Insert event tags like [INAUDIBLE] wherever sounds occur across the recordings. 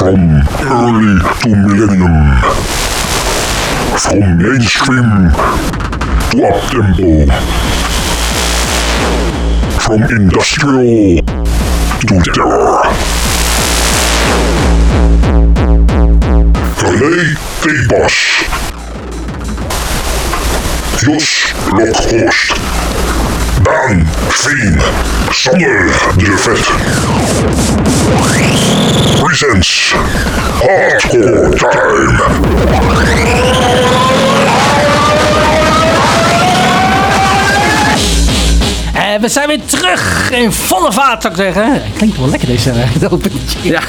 From early to millennium. From mainstream to up-tempo. From industrial to terror. René Thepass. Jos Lokhorst. Daan Veen. Sander de Vet. Presents Hardcore Time. En we zijn weer terug in volle vaart, zou ik zeggen. Klinkt wel lekker deze [LAUGHS] uh, openingetje. Ja.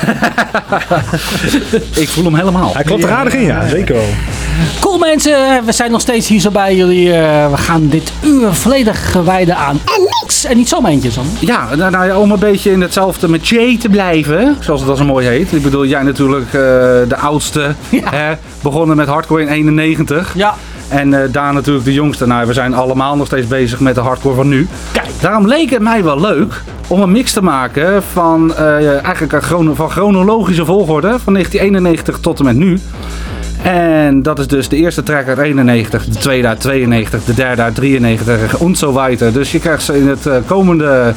ik voel hem helemaal. Hij klopt er aardig in, ja. Zeker wel. Cool mensen, we zijn nog steeds hier zo bij jullie. Eh, we gaan dit uur volledig wijden aan en niks. En niet zomaar eentje, Sander. Ja, nou, nou om een beetje in hetzelfde met Jay te blijven, zoals het dan zo mooi heet. Ik bedoel, jij natuurlijk eh, de oudste, Ja. hè, begonnen met hardcore in 91. Ja. En eh, daar natuurlijk de jongste. Nou, we zijn allemaal nog steeds bezig met de hardcore van nu. Kijk. Daarom leek het mij wel leuk om een mix te maken van, eigenlijk een van chronologische volgorde van 1991 tot en met nu. En dat is dus de eerste track uit 91, de tweede uit 92, de derde uit 93 en zo weiter. Dus je krijgt ze in het eh, komende,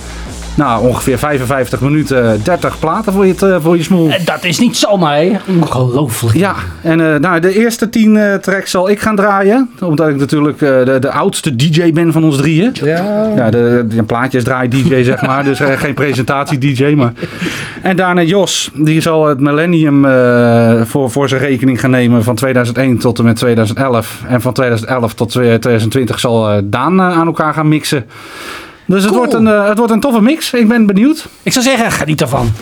nou ongeveer 55 minuten 30 platen voor je, voor je smoel. En dat is niet zomaar, hè. Ongelooflijk. Ja, en eh, nou, de eerste 10 eh, tracks zal ik gaan draaien. Omdat ik natuurlijk eh, de, de oudste DJ ben van ons drieën. Ja. Ja, de, de plaatjes draai DJ [LAUGHS] zeg maar, dus eh, geen presentatie DJ. Maar... En daarna Jos, die zal het Millennium eh, voor, voor zijn rekening gaan nemen van 2001 tot en met 2011. En van 2011 tot 2020 zal eh, Daan eh, aan elkaar gaan mixen. Dus het, Cool. wordt een, eh, het wordt een toffe mix. Ik ben benieuwd. Ik zou zeggen, geniet ervan.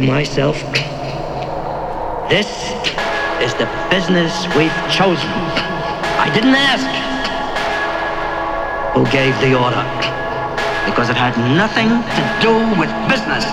to myself, this is the business we've chosen. I didn't ask who gave the order because it had nothing to do with business.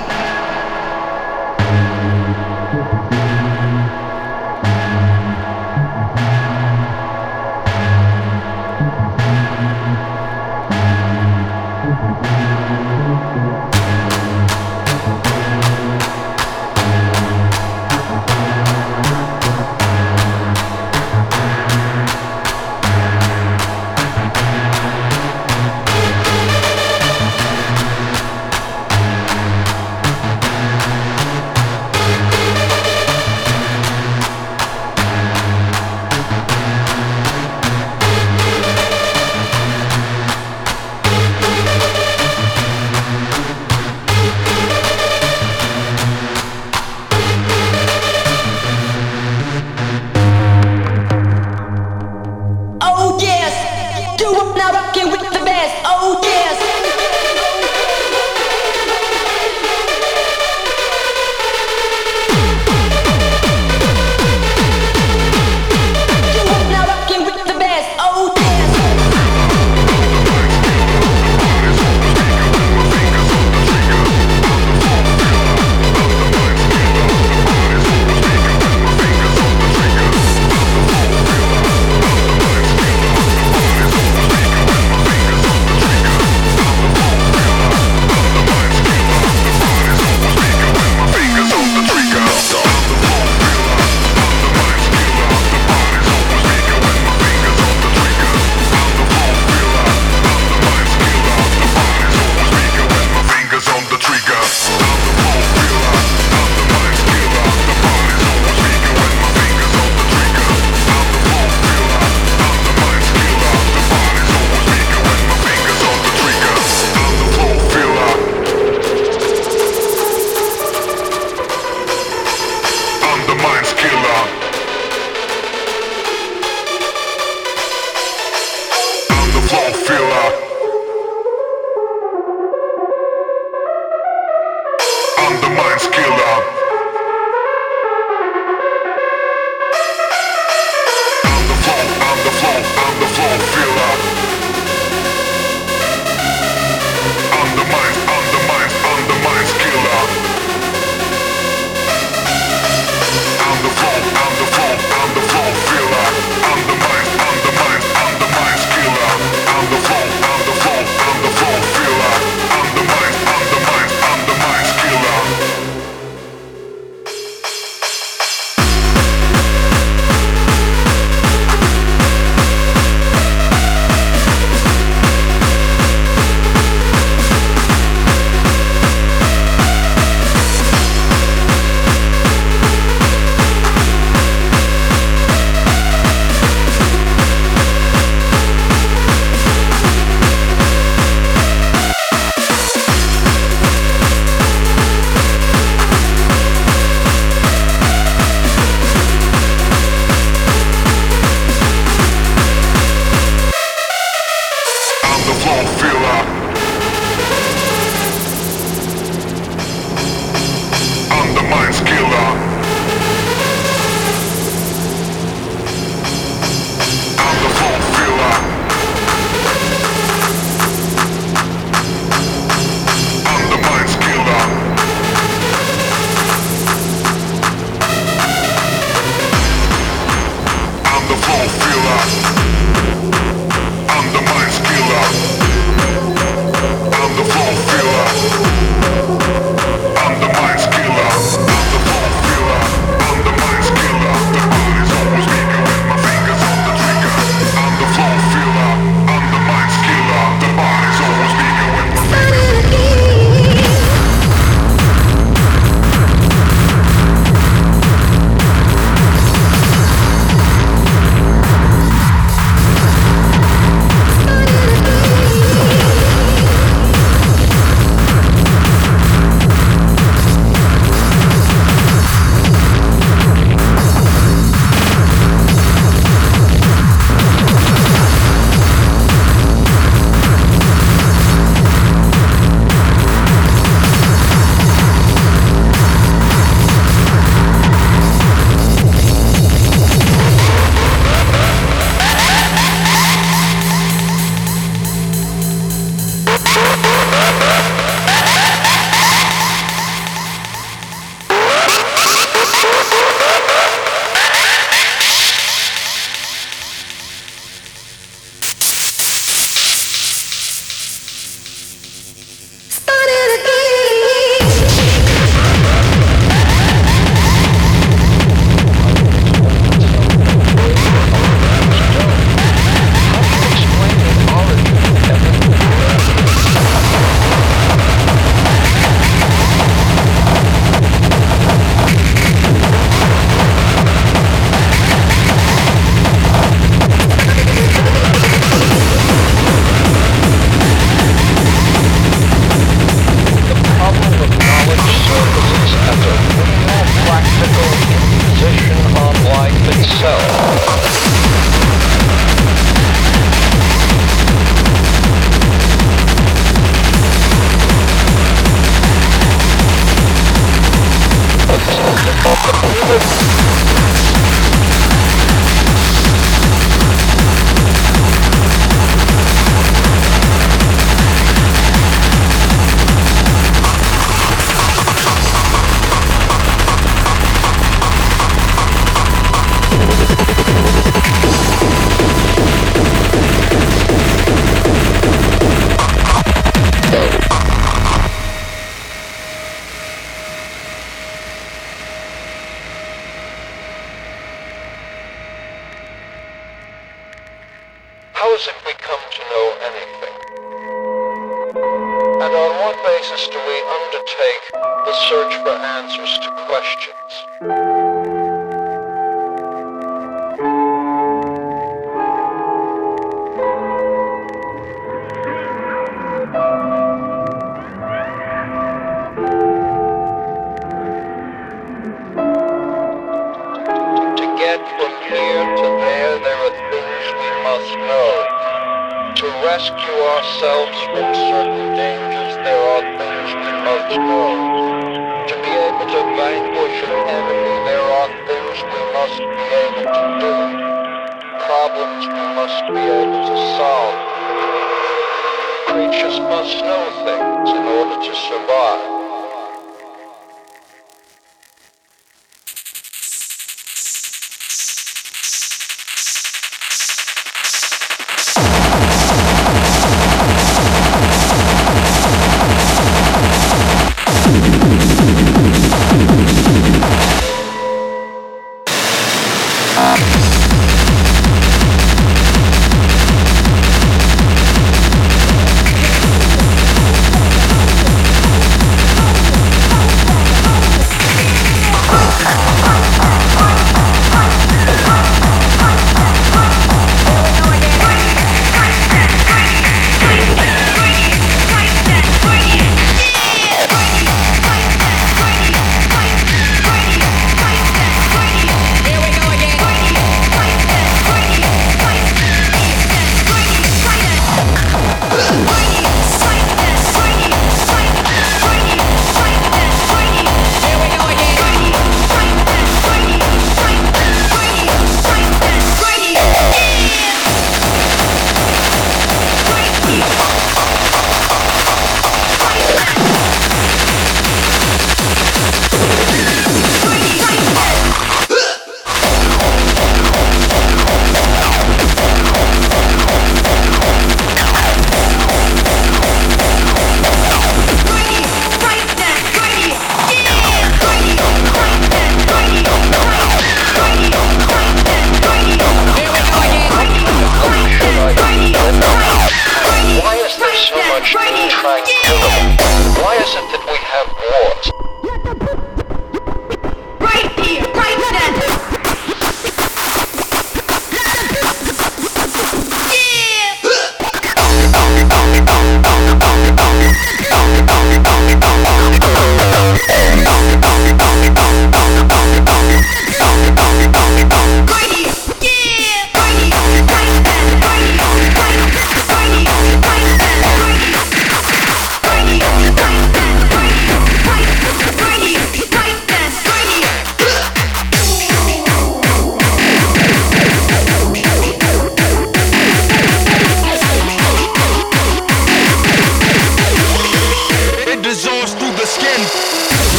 the mic.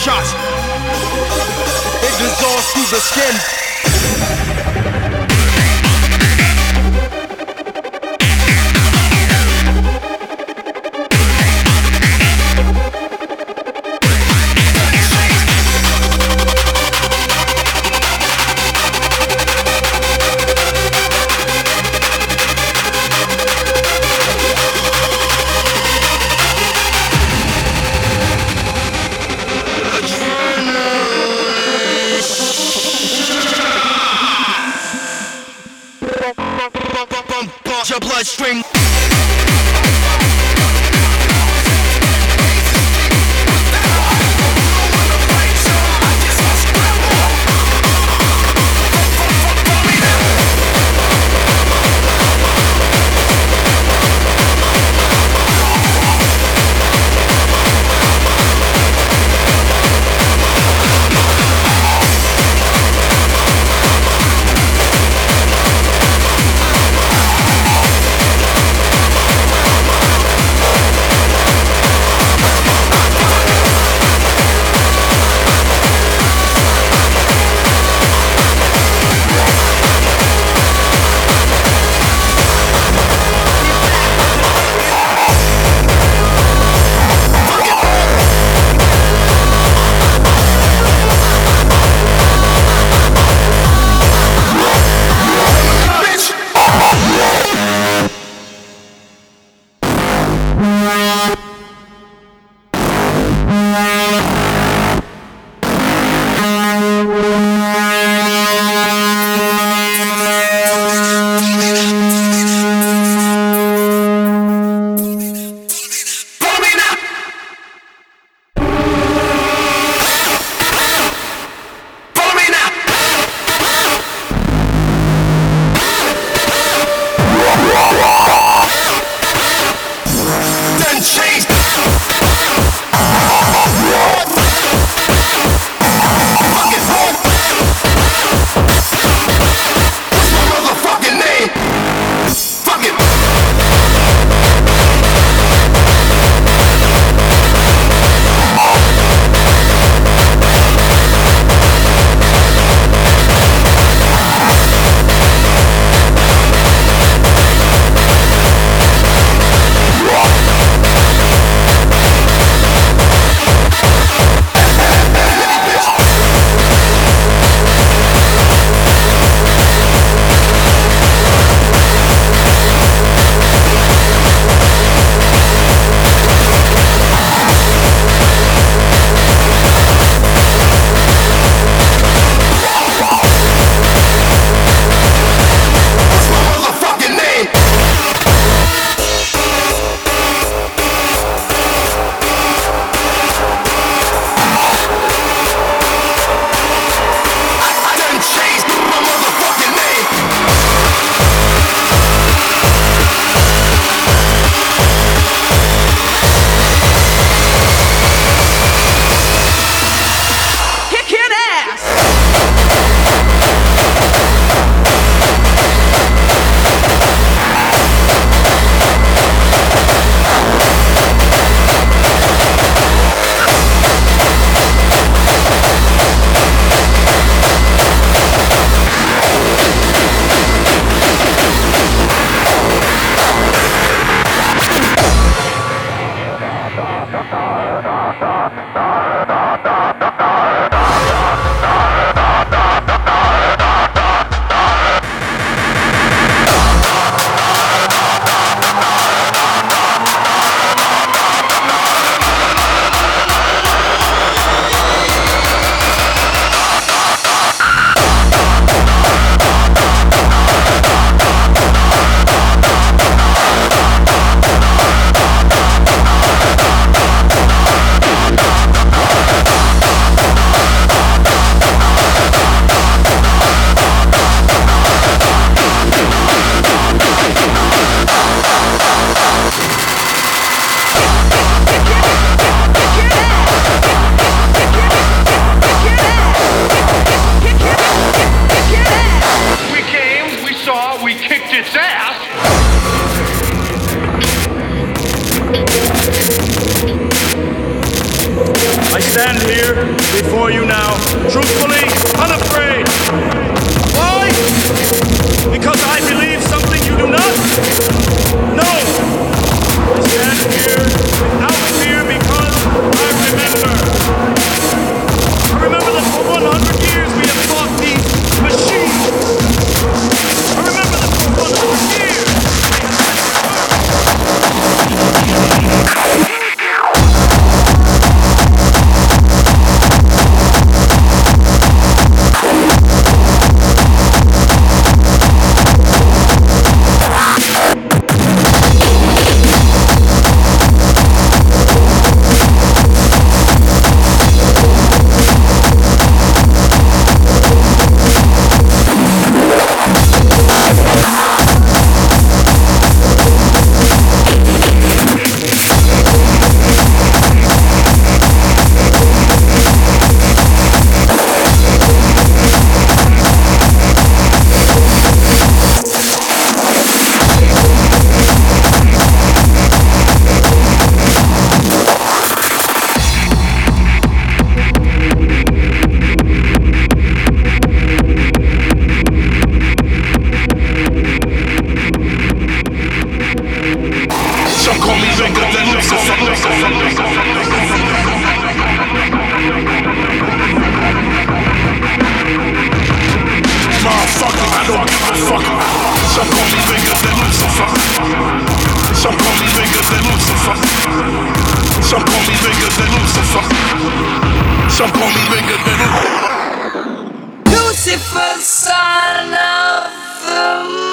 Shots. It dissolves through the skin. Some call me than Lucifer. Lucifer, son of the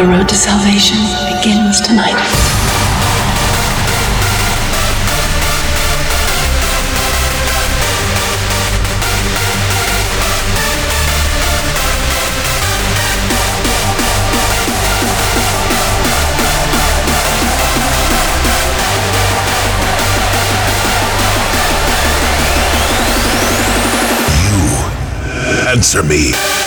The road to salvation begins tonight. You answer me.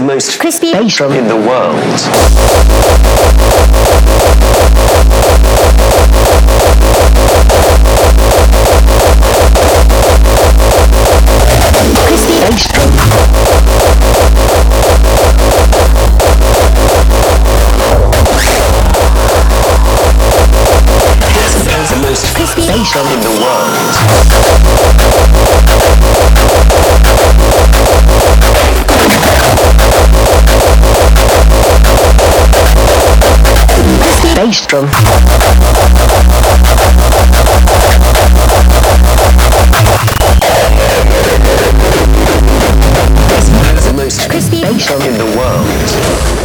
the most crispy bass drum in the world. bass drum. It's the most crispy bass drum in the world.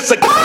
Motherfucking world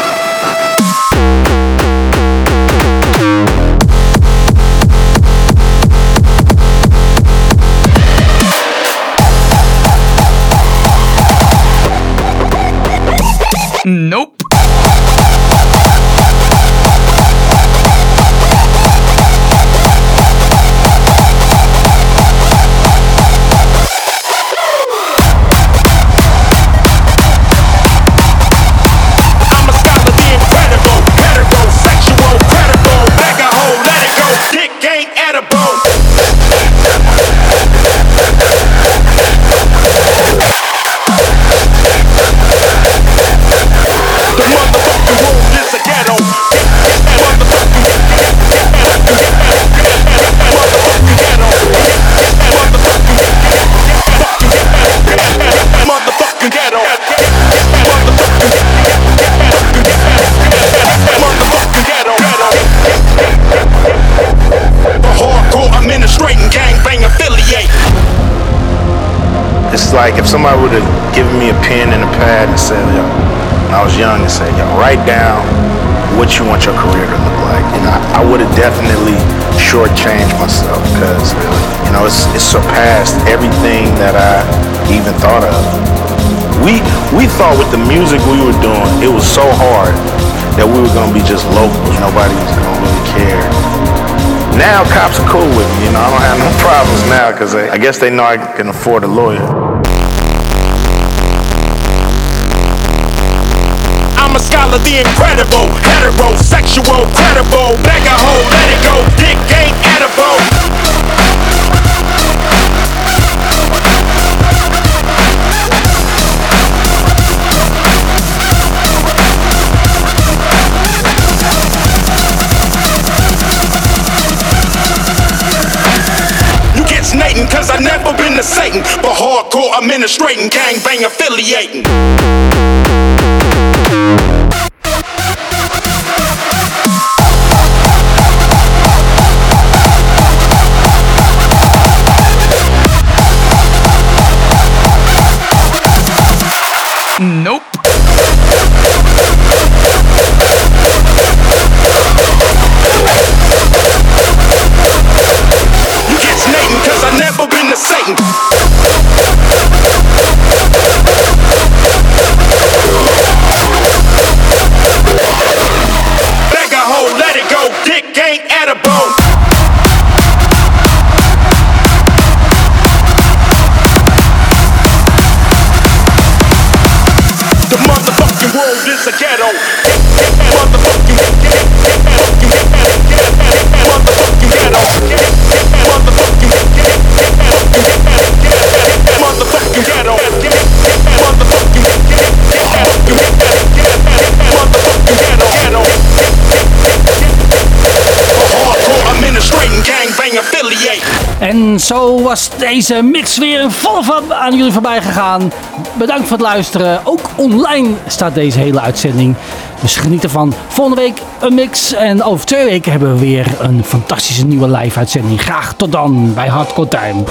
somebody would have given me a pen and a pad and said, yo, when I was young, and said, yo, write down what you want your career to look like. And I, I would have definitely shortchanged myself because, you know, it's, surpassed everything that I even thought of. We, we thought with the music we were doing, it was so hard that we were going to be just locals. Nobody was going to really care. Now cops are cool with me, you know, I don't have no [LAUGHS] problems now because I guess they know I can afford a lawyer. I'm a scholar, the incredible, heterosexual, credible, bag a hole, let it go, dick ain't edible. You get snating cause I never to Satan, but hardcore administrating, gangbang affiliating. Zo was deze mix weer volle van aan jullie voorbij gegaan. Bedankt voor het luisteren. Ook online staat deze hele uitzending. Dus geniet ervan. Volgende week een mix. En over twee weken hebben we weer een fantastische nieuwe live uitzending. Graag tot dan bij Hardcore Time.